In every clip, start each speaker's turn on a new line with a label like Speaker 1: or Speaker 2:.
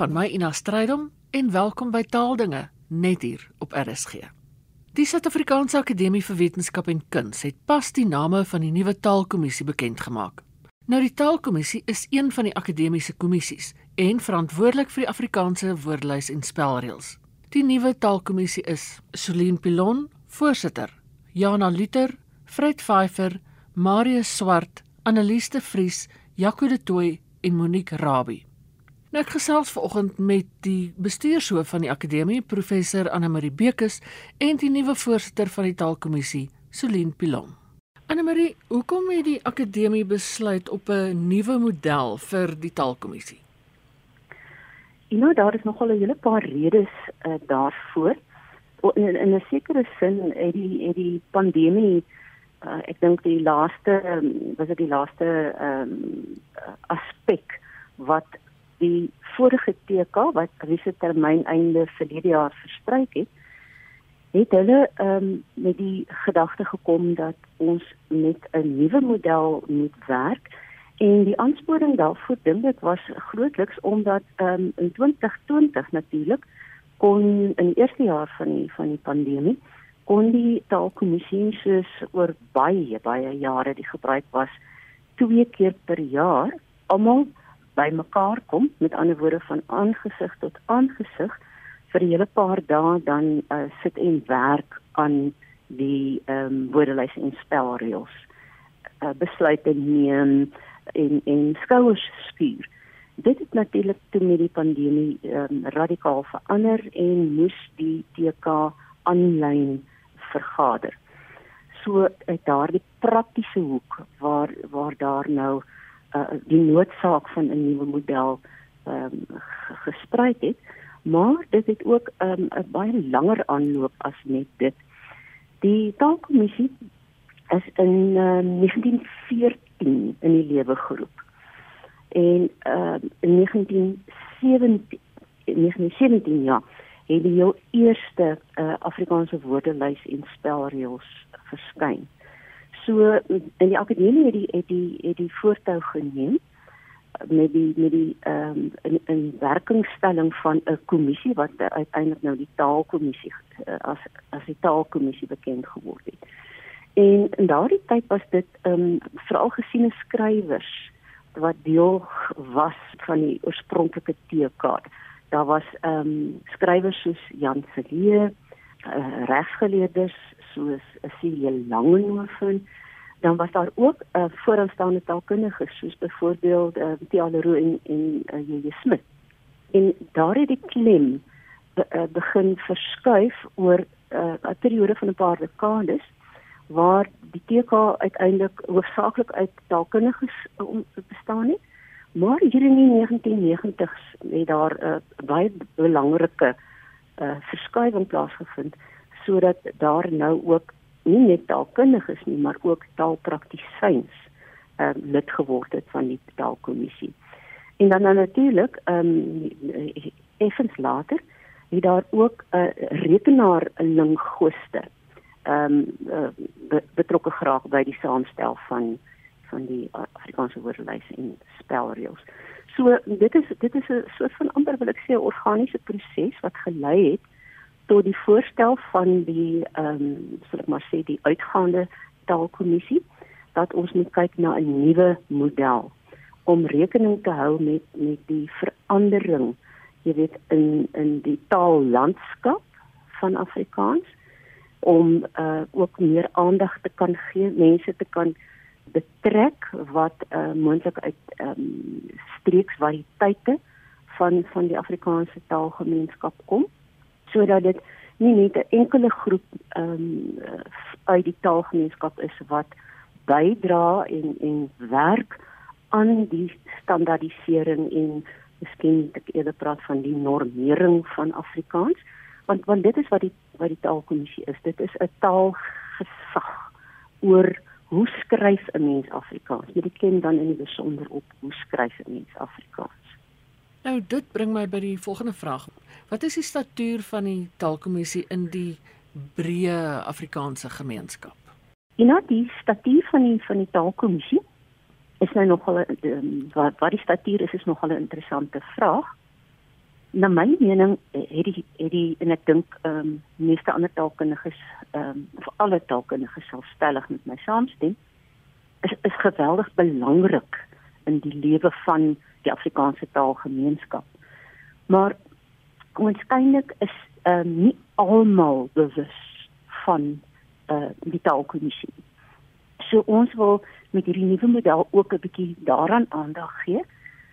Speaker 1: van my Ina Strydom en welkom by Taaldinge net hier op RSG. Die Suid-Afrikaanse Akademie vir Wetenskap en Kuns het pas die name van die nuwe taalkommissie bekend gemaak. Nou die taalkommissie is een van die akademiese kommissies en verantwoordelik vir die Afrikaanse woordelys en spelreëls. Die nuwe taalkommissie is Solien Pilon, voorsitter, Jana Luther, Fred Pfeifer, Marius Swart, Annelies de Vries, Jaco de Tooy en Monique Rabie. Nou ek gesels vanoggend met die bestuurshoof van die akademie, professor Anne Marie Bekes en die nuwe voorsitter van die taalkommissie, Celine Pilon. Anne Marie, hoekom het die akademie besluit op 'n nuwe model vir die taalkommissie?
Speaker 2: Ja, nou, daar is nogal 'n hele paar redes uh, daarvoor. In in 'n sekere sin het die het die pandemie uh, ek dink die laaste um, was dit die laaste um, aspek wat die vorige TK wat wiese termyn einde verlede jaar verstryk het, het hulle ehm um, met die gedagte gekom dat ons met 'n nuwe model moet werk. En die aansporing daarvoor dink ek was grootliks omdat ehm um, in 2020 natuurlik kon in die eerste jaar van die van die pandemie kon die taalkommissie soos oor baie baie jare die gebruik was twee keer per jaar almal bymekaar kom met ander woorde van aangesig tot aangesig vir 'n hele paar dae dan uh, sit en werk aan die ehm um, woordelys en spelreëls. Uh, besluite neem en en skouers skuur dit het natuurlik toe met die pandemie um, radikaal verander en moes die TK aanlyn vergader. So uit daardie praktiese hoek waar waar daar nou uh, die noodsaak van 'n nuwe model ehm um, gesprei het. Maar dit het ook 'n um, baie langer aanloop as net dit. Die taalkommissie is in uh, 1914 in die lewe geroep. En uh, in 1917 1917 ja het die heel eerste uh, Afrikaanse woordelys en spelreëls verskyn so in die akademie het die het die het die voortou geneem met die met die ehm um, in in werkingstelling van 'n kommissie wat uiteindelik nou die taalkommissie uh, as as die taalkommissie bekend geword het. En in daardie tyd was dit ehm um, veral gesiene skrywers wat deel was van die oorspronklike teekaart. Daar was ehm um, skrywers soos Jan Celie, uh, regsgeleerdes soos C.J. Langehoven dan was daar ook 'n uh, vooraanstaande taalkundige soos byvoorbeeld uh, Tialero en en uh, J.J. Smit. En daar het die klem be, uh, begin verskuif oor uh, 'n periode van 'n paar dekades waar die TK uiteindelik hoofsaaklik uit taalkundiges uh, bestaan het. Maar hier in die 1990s het daar 'n uh, baie belangrike uh, verskuiwing plaasgevind sodat daar nou ook nie net taalkundiges nie, maar ook taalpraktisyns ehm um, lid geword het van die taalkommissie. En dan, dan natuurlik ehm um, effens later het daar ook 'n uh, rekenaar linguiste ehm um, uh, betrokke geraak by die saamstel van van die Afrikaanse woordelys en spelreëls. So dit is dit is 'n soort van amper wil ek sê organiese proses wat gelei het tot die voorstel van die ehm um, sal ek maar sê die uitgaande taalkommissie dat ons moet kyk na 'n nuwe model om rekening te hou met met die verandering jy weet in in die taallandskap van Afrikaans om uh, ook meer aandag te kan gee mense te kan betrek wat uh, moontlik uit um, streeksvariëteite van van die Afrikaanse taalgemeenskap kom sodat dit nie net 'n enkele groep ehm um, uit die taalgemeenskap is wat bydra en en werk aan die standaardisering en miskien ek eerder praat van die normering van Afrikaans want want dit is wat die wat die taalkommissie is. Dit is 'n taalgesag oor hoe skryf 'n mens Afrikaans? Jy ken dan in die besonder op hoe skryf 'n mens Afrikaans
Speaker 1: Nou dit bring my by die volgende vraag. Wat is die statuur van die taalkommissie in die breë Afrikaanse gemeenskap?
Speaker 2: Ja, die statuur van die van die taalkommissie is nou nogal um, wat wat die statuur is is nogal 'n interessante vraag. na my mening het die het die en ek dink ehm um, meeste ander taalkundiges ehm um, of alle taalkundiges sal stellig met my saamstem is is geweldig belangrik in die lewe van die Afrikaanse taalgemeenskap. Maar waarskynlik is ehm um, nie almal bewus van eh uh, die taalkommissie. So ons wil met hierdie nuwe model ook 'n bietjie daaraan aandag gee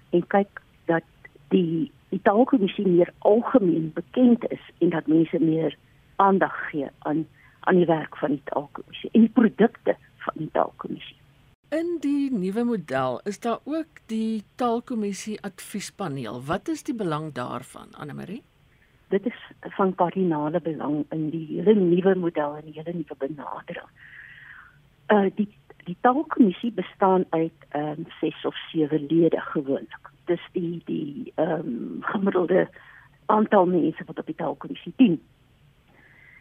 Speaker 2: en kyk dat die die taalkommissie meer algemeen bekend is en dat mense meer aandag gee aan aan die werk van die taalkommissie en die produkte van die taalkommissie.
Speaker 1: In die nuwe model is daar ook die taalkommissie adviespaneel. Wat is die belang daarvan, Anne Marie?
Speaker 2: Dit is van kardinale belang in die hele nuwe model en die hele nuwe benadering. Uh die die taalkommissie bestaan uit ehm um, 6 of 7 lede gewoonlik dis die die ehm um, gemiddelde aantal mense wat op die taalkommissie dien.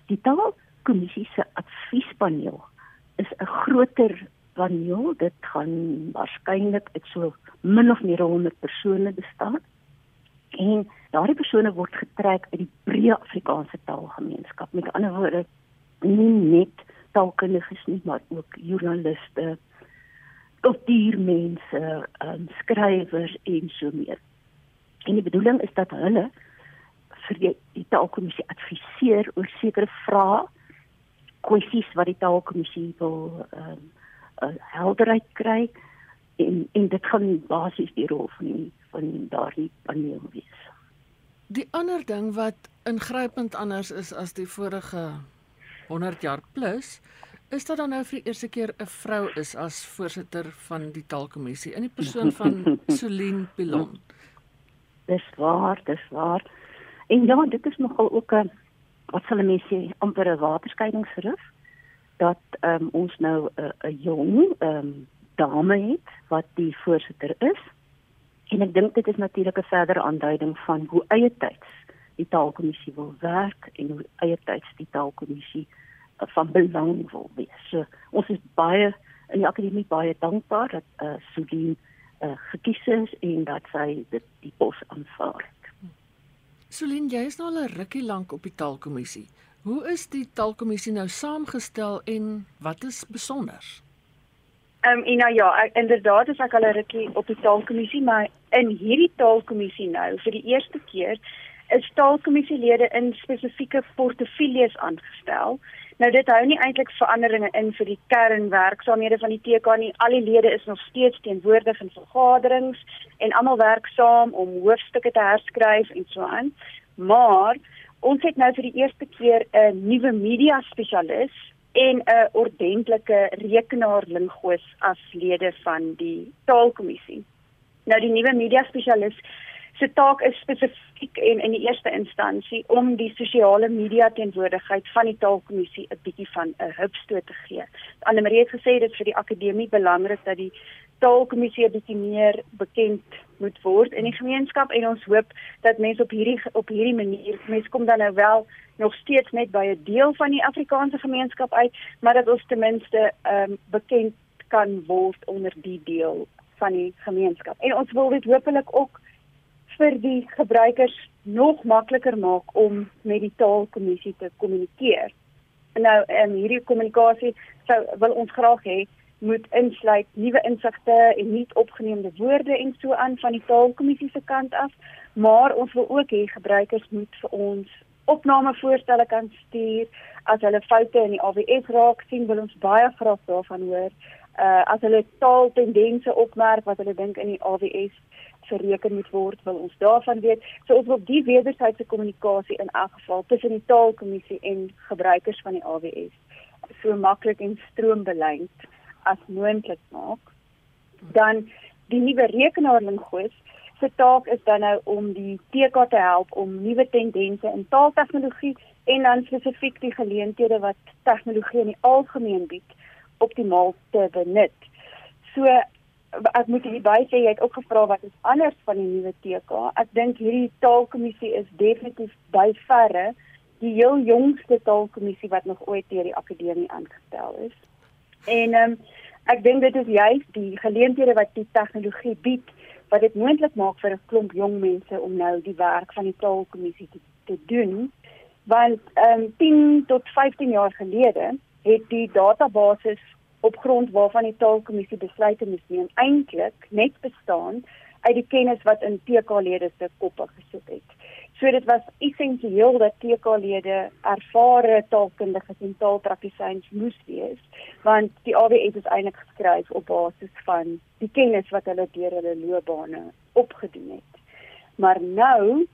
Speaker 2: Die taalkommissie se adviespaneel is 'n groter paneel. Dit gaan waarskynlik uit so min of meer 100 persone bestaan. En daardie persone word getrek uit die breë Afrikaanse taalgemeenskap. Met ander woorde, nie net taalkundiges nie, maar ook joernaliste, kultuurmense, um, skrywers en so meer. En die bedoeling is dat hulle vir die, die taalkommissie adviseer oor sekere vrae, kwessies wat die taalkommissie wil um, uh, helderheid kry en en dit gaan basies die rol van die van daardie paneel wees.
Speaker 1: Die ander ding wat ingrypend anders is as die vorige 100 jaar plus Is dit dan nou vir die eerste keer 'n vrou is as voorsitter van die taalkommissie in die persoon van Celine Pilon?
Speaker 2: Dis waar, dis waar. En ja, dit is nogal ook 'n wat sal mense sê, amper 'n waterskeidingsrif dat um, ons nou 'n jong um, dame het wat die voorsitter is. En ek dink dit is natuurlik 'n verdere aanduiding van hoe eie tyds die taalkommissie wil werk en hoe eie tyds die taalkommissie van belang wil wees. So, ons is baie in die akademie baie dankbaar dat eh uh, eh uh, gekies is en dat sy dit die pos aanvaar.
Speaker 1: Sudien, jy is nou al 'n rukkie lank op die taalkommissie. Hoe is die taalkommissie nou saamgestel en wat is besonder?
Speaker 3: Ehm um, en nou ja, ek, inderdaad is ek al 'n rukkie op die taalkommissie, maar in hierdie taalkommissie nou vir die eerste keer is taalkommissielede in spesifieke portefeuilles aangestel. Nou dit hou nie eintlik veranderinge in vir die kernwerksaamhede van die TK nie. Al die lede is nog steeds teenwoordig in vergaderings en almal werk saam om hoofstukke te herskryf en so aan. Maar ons het nou vir die eerste keer 'n nuwe media spesialis en 'n ordentlike rekenaarlingoos as lede van die taalkommissie. Nou die nuwe media spesialis se taak is spesifiek en in die eerste instansie om die sosiale media teenwoordigheid van die taalkommissie 'n bietjie van 'n hupstoot te gee. Anne Marie het gesê dit vir die akademie belangrik dat die taalkommissie 'n bietjie meer bekend moet word in die gemeenskap en ons hoop dat mense op hierdie op hierdie manier mense kom dan nou wel nog steeds net by 'n deel van die Afrikaanse gemeenskap uit, maar dat ons ten minste ehm um, bekend kan word onder die deel van die gemeenskap. En ons wil dit hopelik ook vir die gebruikers nog makliker maak om met die taalkommissie te kommunikeer. Nou, ehm um, hierdie kommunikasie sou wil ons graag hê moet insluit nuwe insigte en nuut opgeneemde woorde en so aan van die taalkommissie se kant af, maar ons wil ook hê gebruikers moet vir ons opnamevoorstelle kan stuur as hulle foute in die AWS raak sien, wil ons baie graag daarvan hoor. Uh as hulle taaltendense opmerk wat hulle dink in die AWS verreken moet word, wil ons daarvan weet. So ons wil die wederwysige kommunikasie in elk geval tussen die taalkommissie en gebruikers van die AWS so maklik en stroombeleid as moontlik maak. Dan die nuwe rekenaarlingoos se taak is dan nou om die TK te help om nuwe tendense in taaltegnologie en dan spesifiek die geleenthede wat tegnologie in die algemeen bied optimaal te benut. So ek moet hierby sê jy het ook gevra wat is anders van die nuwe TK. Ek dink hierdie taalkommissie is definitief by verre die heel jongste taalkommissie wat nog ooit deur die akademie aangestel is. En ehm um, ek dink dit is juist die geleenthede wat die tegnologie bied wat dit moontlik maak vir 'n klomp jong mense om nou die werk van die taalkommissie te, te doen. Want ehm um, 10 tot 15 jaar gelede het die database op grond waarvan die taalkommissie besluite moes neem eintlik net bestaan uit die kennis wat in TK-lede se koppe gesit het. So dit was essensieel dat TK-lede ervare taalkundiges en taalpraktisyns moes wees, want die AWS is eintlik geskryf op basis van die kennis wat hulle deur hulle loopbane opgedoen het. Maar nou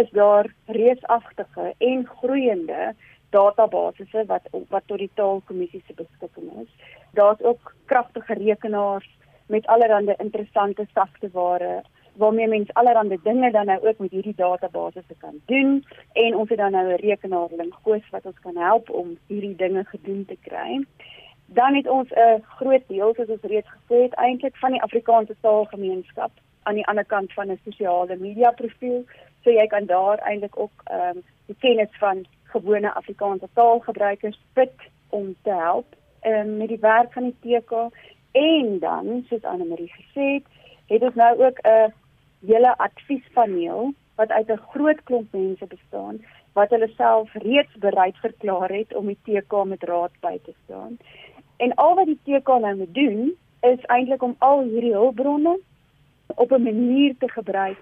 Speaker 3: is daar reusagtige en groeiende databasisse wat wat tot die taalkommissie se beskikking is. Daar's ook kragtige rekenaars met allerlei interessante sagteware waarmee mens allerlei dinge dan nou ook met hierdie databasisse kan doen en ons het dan nou 'n rekenaar lingoos wat ons kan help om hierdie dinge gedoen te kry. Dan het ons 'n groot deel soos ons reeds gesê het eintlik van die Afrikaanse taalgemeenskap aan die ander kant van 'n sosiale media profiel, so jy kan daar eintlik ook ehm um, die kennis van gewone Afrikaanse taalgebruikers put om te help um, met die werk van die TK en dan soos Anne Marie gesê het, het ons nou ook 'n hele adviespaneel wat uit 'n groot klomp mense bestaan wat hulle self reeds bereid verklaar het om die TK met raad by te staan. En al wat die TK nou moet doen is eintlik om al hierdie hulpbronne op 'n manier te gebruik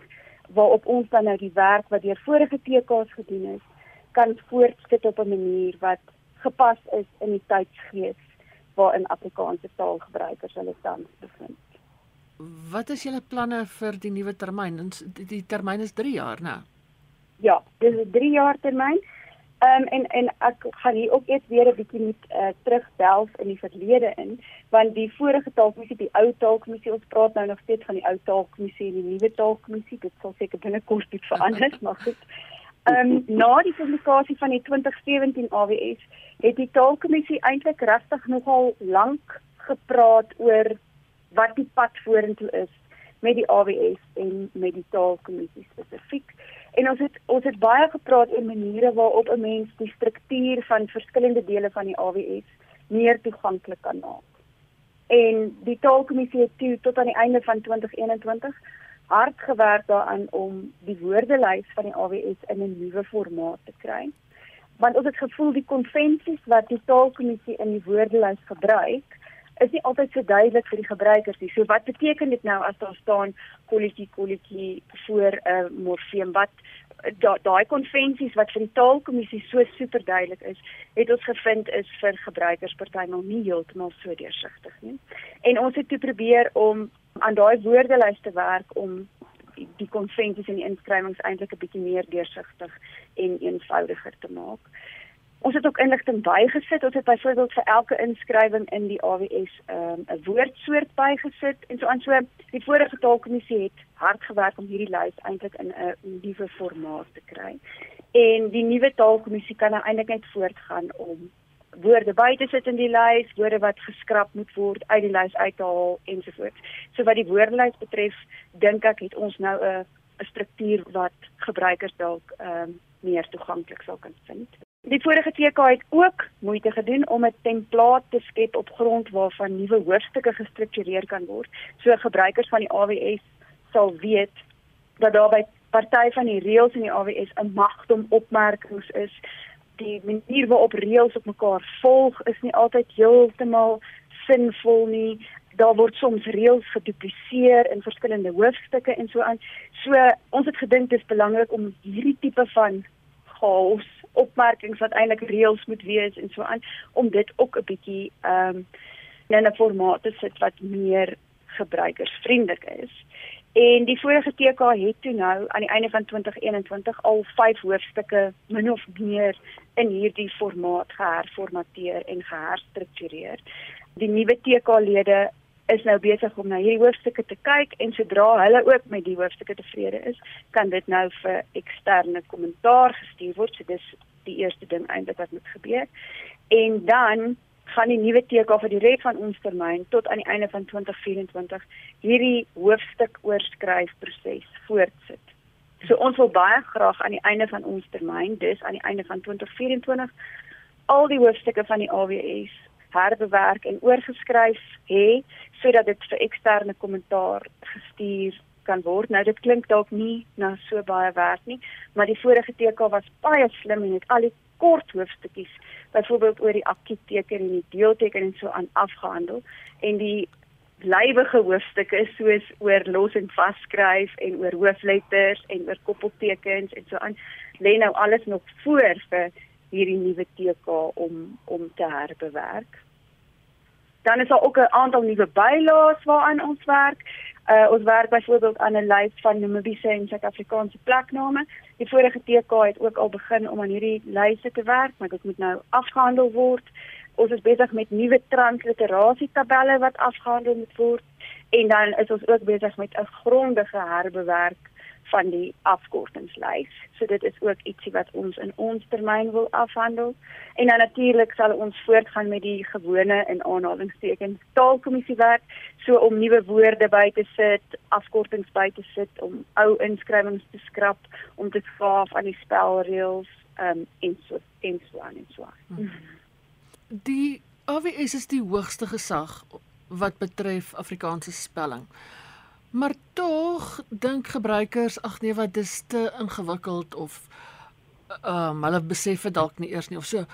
Speaker 3: waarop ons dan nou die werk wat deur vorige TK's gedoen is kan voortsit op 'n manier wat gepas is in die tydsgees waarin Afrikaanse taalgebruikers hulle tans bevind.
Speaker 1: Wat is julle planne vir die nuwe termyn? Die, die termyn is 3 jaar, né?
Speaker 3: Ja, dis 'n 3 jaar termyn. Ehm um, en en ek gaan hier ook eers weer 'n bietjie met uh, terugdelf in die verlede in, want die vorige taalkommissie, die ou taalkommissie, ons praat nou nog steeds van die ou taalkommissie en die nuwe taalkommissie. Dit sal seker binnekort iets verander, maar goed. Ehm um, na die publikasie van die 2017 AWS het die taalkommissie eintlik regtig nogal lank gepraat oor wat die pad vorentoe is met die AWS en met die taalkommissie spesifiek. En ons het ons het baie gepraat oor maniere waarop 'n mens die struktuur van verskillende dele van die AWS meer toeganklik kan maak. En die taalkommissie het toe tot aan die einde van 2021 hard gewerk daaraan om die woordelys van die AWS in 'n nuwe formaat te kry. Want ons het gevoel die konvensies wat die taalkommissie in die woordelys gebruik, is nie altyd so duidelik vir die gebruikers nie. So wat beteken dit nou as daar staan kolletjie kolletjie voor 'n uh, morfeem? Wat daai da konvensies wat vir die taalkommissie so super duidelik is, het ons gevind is vir gebruikers partymal nie heeltemal so deursigtig nie. En ons het toe probeer om aan daai woordelys te werk om die konvensies en die inskrywings eintlik 'n bietjie meer deursigtig en eenvoudiger te maak. Ons het ook inligting bygesit. Ons het byvoorbeeld vir elke inskrywing in die AWS ehm, 'n um, woordsoort bygesit en so aan so. Die vorige taalkommissie het hard gewerk om hierdie lys eintlik in 'n nuwe formaat te kry. En die nuwe taalkommissie kan nou eintlik net voortgaan om woorde by te sit in die lys, woorde wat geskraap moet word uit die lys uithaal ensovoorts. So wat die woordelys betref, dink ek het ons nou 'n 'n struktuur wat gebruikers dalk ehm um, meer toeganklik sal kan vind. Die vorige TK het ook moeite gedoen om 'n template te skep op grond waarvan nuwe hoofstukke gestruktureer kan word. So gebruikers van die AWS sal weet dat daar by party van die reëls in die AWS 'n magdom opmerkings is die manier waarop reëls op mekaar volg is nie altyd heeltemal sinvol nie. Daar word soms reëls gedupliseer in verskillende hoofstukke en so aan. So ons het gedink dit is belangrik om hierdie tipe van chaos opmerkings wat eintlik reëls moet wees en so aan om dit ook 'n bietjie ehm um, in 'n formaat te sit wat meer gebruikersvriendelik is. En die vorige TK het toe nou aan die einde van 2021 al 5 hoofstukke min of meer in hierdie formaat geherformateer en geherstruktureer. Die nuwe TK-lede is nou besig om na hierdie hoofstukke te kyk en sodra hulle ook met die hoofstukke tevrede is, kan dit nou vir eksterne kommentaar gestuur word. So dis die eerste ding eintlik wat moet gebeur. En dan gaan die nuwe TK vir die res van ons termyn tot aan die einde van 2024 hierdie hoofstuk oorskryfproses voortsit. So ons wil baie graag aan die einde van ons termyn, dus aan die einde van 2024 al die hoofstukke van die AWS herbewerk en oorgeskryf hê sodat dit vir eksterne kommentaar gestuur kan word. Nou dit klink dalk nie na so baie werk nie, maar die vorige TK was baie slim en het al die kort hoofstukkies byvoorbeeld oor die akuteken en die deelteken en so aan afgehandel en die lywige hoofstukke soos oor los en vaskryf en oor hoofletters en oor koppeltekens en so aan lê nou alles nog voor vir hierdie nuwe TK om om te herbewerk. Dan is daar ook 'n aantal nuwe bylaes waaraan ons werk. Uh, ons werk byvoorbeeld aan 'n lys van Namibiese en Suid-Afrikaanse plekname. Die vorige TK het ook al begin om aan hierdie lyse te werk, maar dit moet nou afgehandel word. Ons is besig met nuwe transliterasie tabelle wat afgehandel moet word en dan is ons ook besig met 'n grondige herbewerk van die afkortingslys. So dit is ook ietsie wat ons in ons termyn wil afhandel. En dan natuurlik sal ons voortgaan met die gewone in aanhalingstekens taalkommissie werk, so om nuwe woorde by te sit, afkortings by te sit, om ou inskrywings te skrap, om te skaaf aan die spelreëls, ehm um, en so en so aan en so aan. Hmm.
Speaker 1: Die AWS is die hoogste gesag wat betref Afrikaanse spelling. Maar tog dink gebruikers, ag nee, wat dis te ingewikkeld of ehm um, hulle besef dit dalk nie eers nie of so.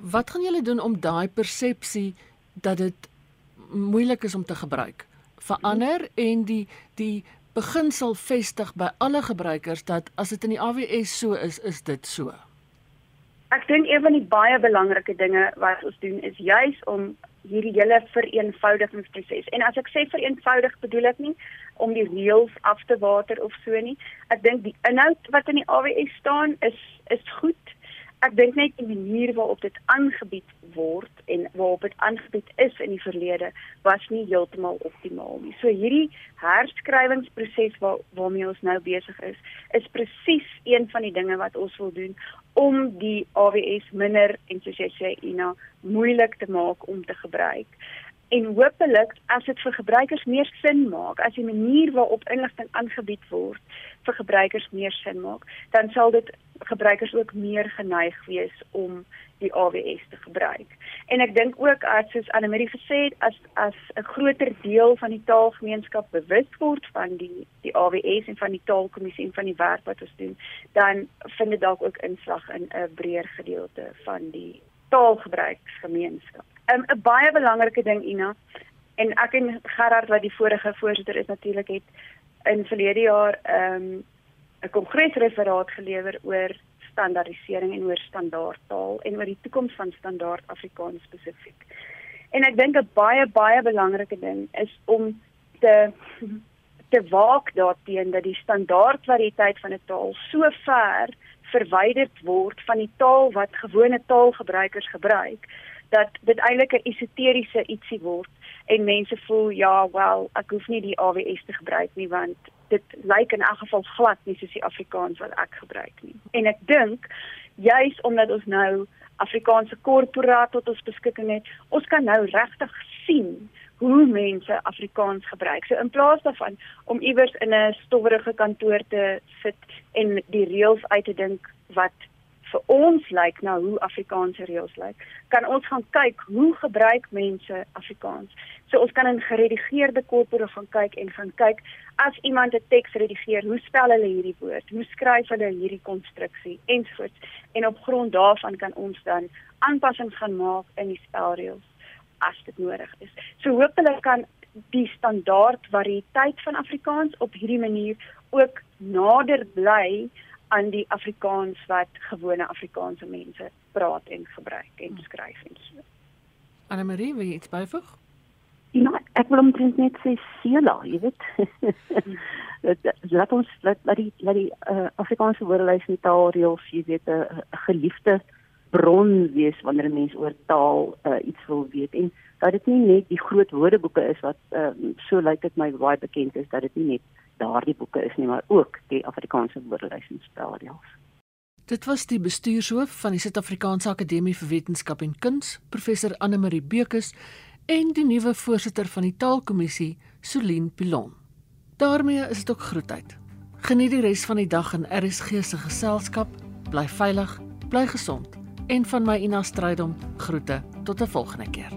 Speaker 1: Wat gaan julle doen om daai persepsie dat dit moeilik is om te gebruik verander en die die beginsel vestig by alle gebruikers dat as dit in die AWS so is, is dit so.
Speaker 3: Ek dink een van die baie belangrike dinge wat ons doen is juis om hierdie hele vereenvoudigingsproses. En as ek sê vereenvoudig, bedoel ek nie om die reëls af te water of so nie. Ek dink die inhoud wat in die AWS staan is is goed. Ek dink net die manier waarop dit aangebied word en waarop dit aangebied is in die verlede was nie heeltemal optimaal nie. So hierdie herskrywingsproses waar waarmee ons nou besig is, is presies een van die dinge wat ons wil doen om die AWS minder en soos jy sê Ina moeilik te maak om te gebruik en hopelik as dit vir gebruikers meer sin maak, as die manier waarop inligting aangebied word vir gebruikers meer sin maak, dan sal dit gebruikers ook meer geneig wees om die AWS te gebruik. En ek dink ook as soos Annelie gesê het, as as 'n groter deel van die taalgemeenskap bewus word van die die AWS en van die taalkommissie en van die werk wat ons doen, dan vind dit dalk ook inslag in 'n breër gedeelte van die taalgebruiksgemeenskap. 'n um, baie belangrike ding Ina en ek en Gerard wat die vorige voorsitter is natuurlik het in verlede jaar 'n um, 'n kongresreferaat gelewer oor standaardisering en oor standaardtaal en oor die toekoms van standaard Afrikaans spesifiek. En ek dink 'n baie baie belangrike ding is om te te waak daarteenoor dat die standaardvariëteit van 'n taal so ver verwyderd word van die taal wat gewone taalgebruikers gebruik dat dit eintlik 'n esoteriese ietsie word en mense voel ja, wel, ek hoef nie die AWS te gebruik nie want dit lyk in elk geval glad nie soos die Afrikaans wat ek gebruik nie. En ek dink juis omdat ons nou Afrikaanse korporaat tot ons beskikking het, ons kan nou regtig sien hoe mense Afrikaans gebruik. So in plaas daarvan om iewers in 'n stowwerige kantoor te sit en die reëls uit te dink wat vir ons lyk na hoe Afrikaanse reëls lyk, kan ons gaan kyk hoe gebruik mense Afrikaans. So ons kan in geredigeerde korpore gaan kyk en gaan kyk as iemand 'n teks redigeer, hoe spel hulle hierdie woord? Hoe skryf hulle hierdie konstruksie ensovoorts? En op grond daarvan kan ons dan aanpassings gaan maak in die spelreëls as dit nodig is. So hopelik kan die standaard variëteit van Afrikaans op hierdie manier ook nader bly aan die Afrikaans wat gewone Afrikaanse mense praat en gebruik en skryf en so.
Speaker 1: Anna Marie, wie iets byvoeg?
Speaker 2: Ja, ek wil omtrent net sê Sela, jy weet. laat ons laat, laat die laat die uh, Afrikaanse woordelys met taalreëls, jy weet, 'n uh, geliefde bron wees wanneer 'n mens oor taal uh, iets wil weet en dat dit nie net die groot woordeboeke is wat uh, so lyk dit my baie bekend is dat dit nie net daardie boeke is nie, maar ook die Afrikaanse woordelys en spelreëls.
Speaker 1: Dit was die bestuurshoof van die Suid-Afrikaanse Akademie vir Wetenskap en Kuns, professor Anne Marie Bekes en die nuwe voorsitter van die Taalkommissie, Solien Pilon. daarmee is dit ook groetheid. Geniet die res van die dag in RSG se geselskap. Bly veilig, bly gesond en van my Ina Strydom groete tot 'n volgende keer.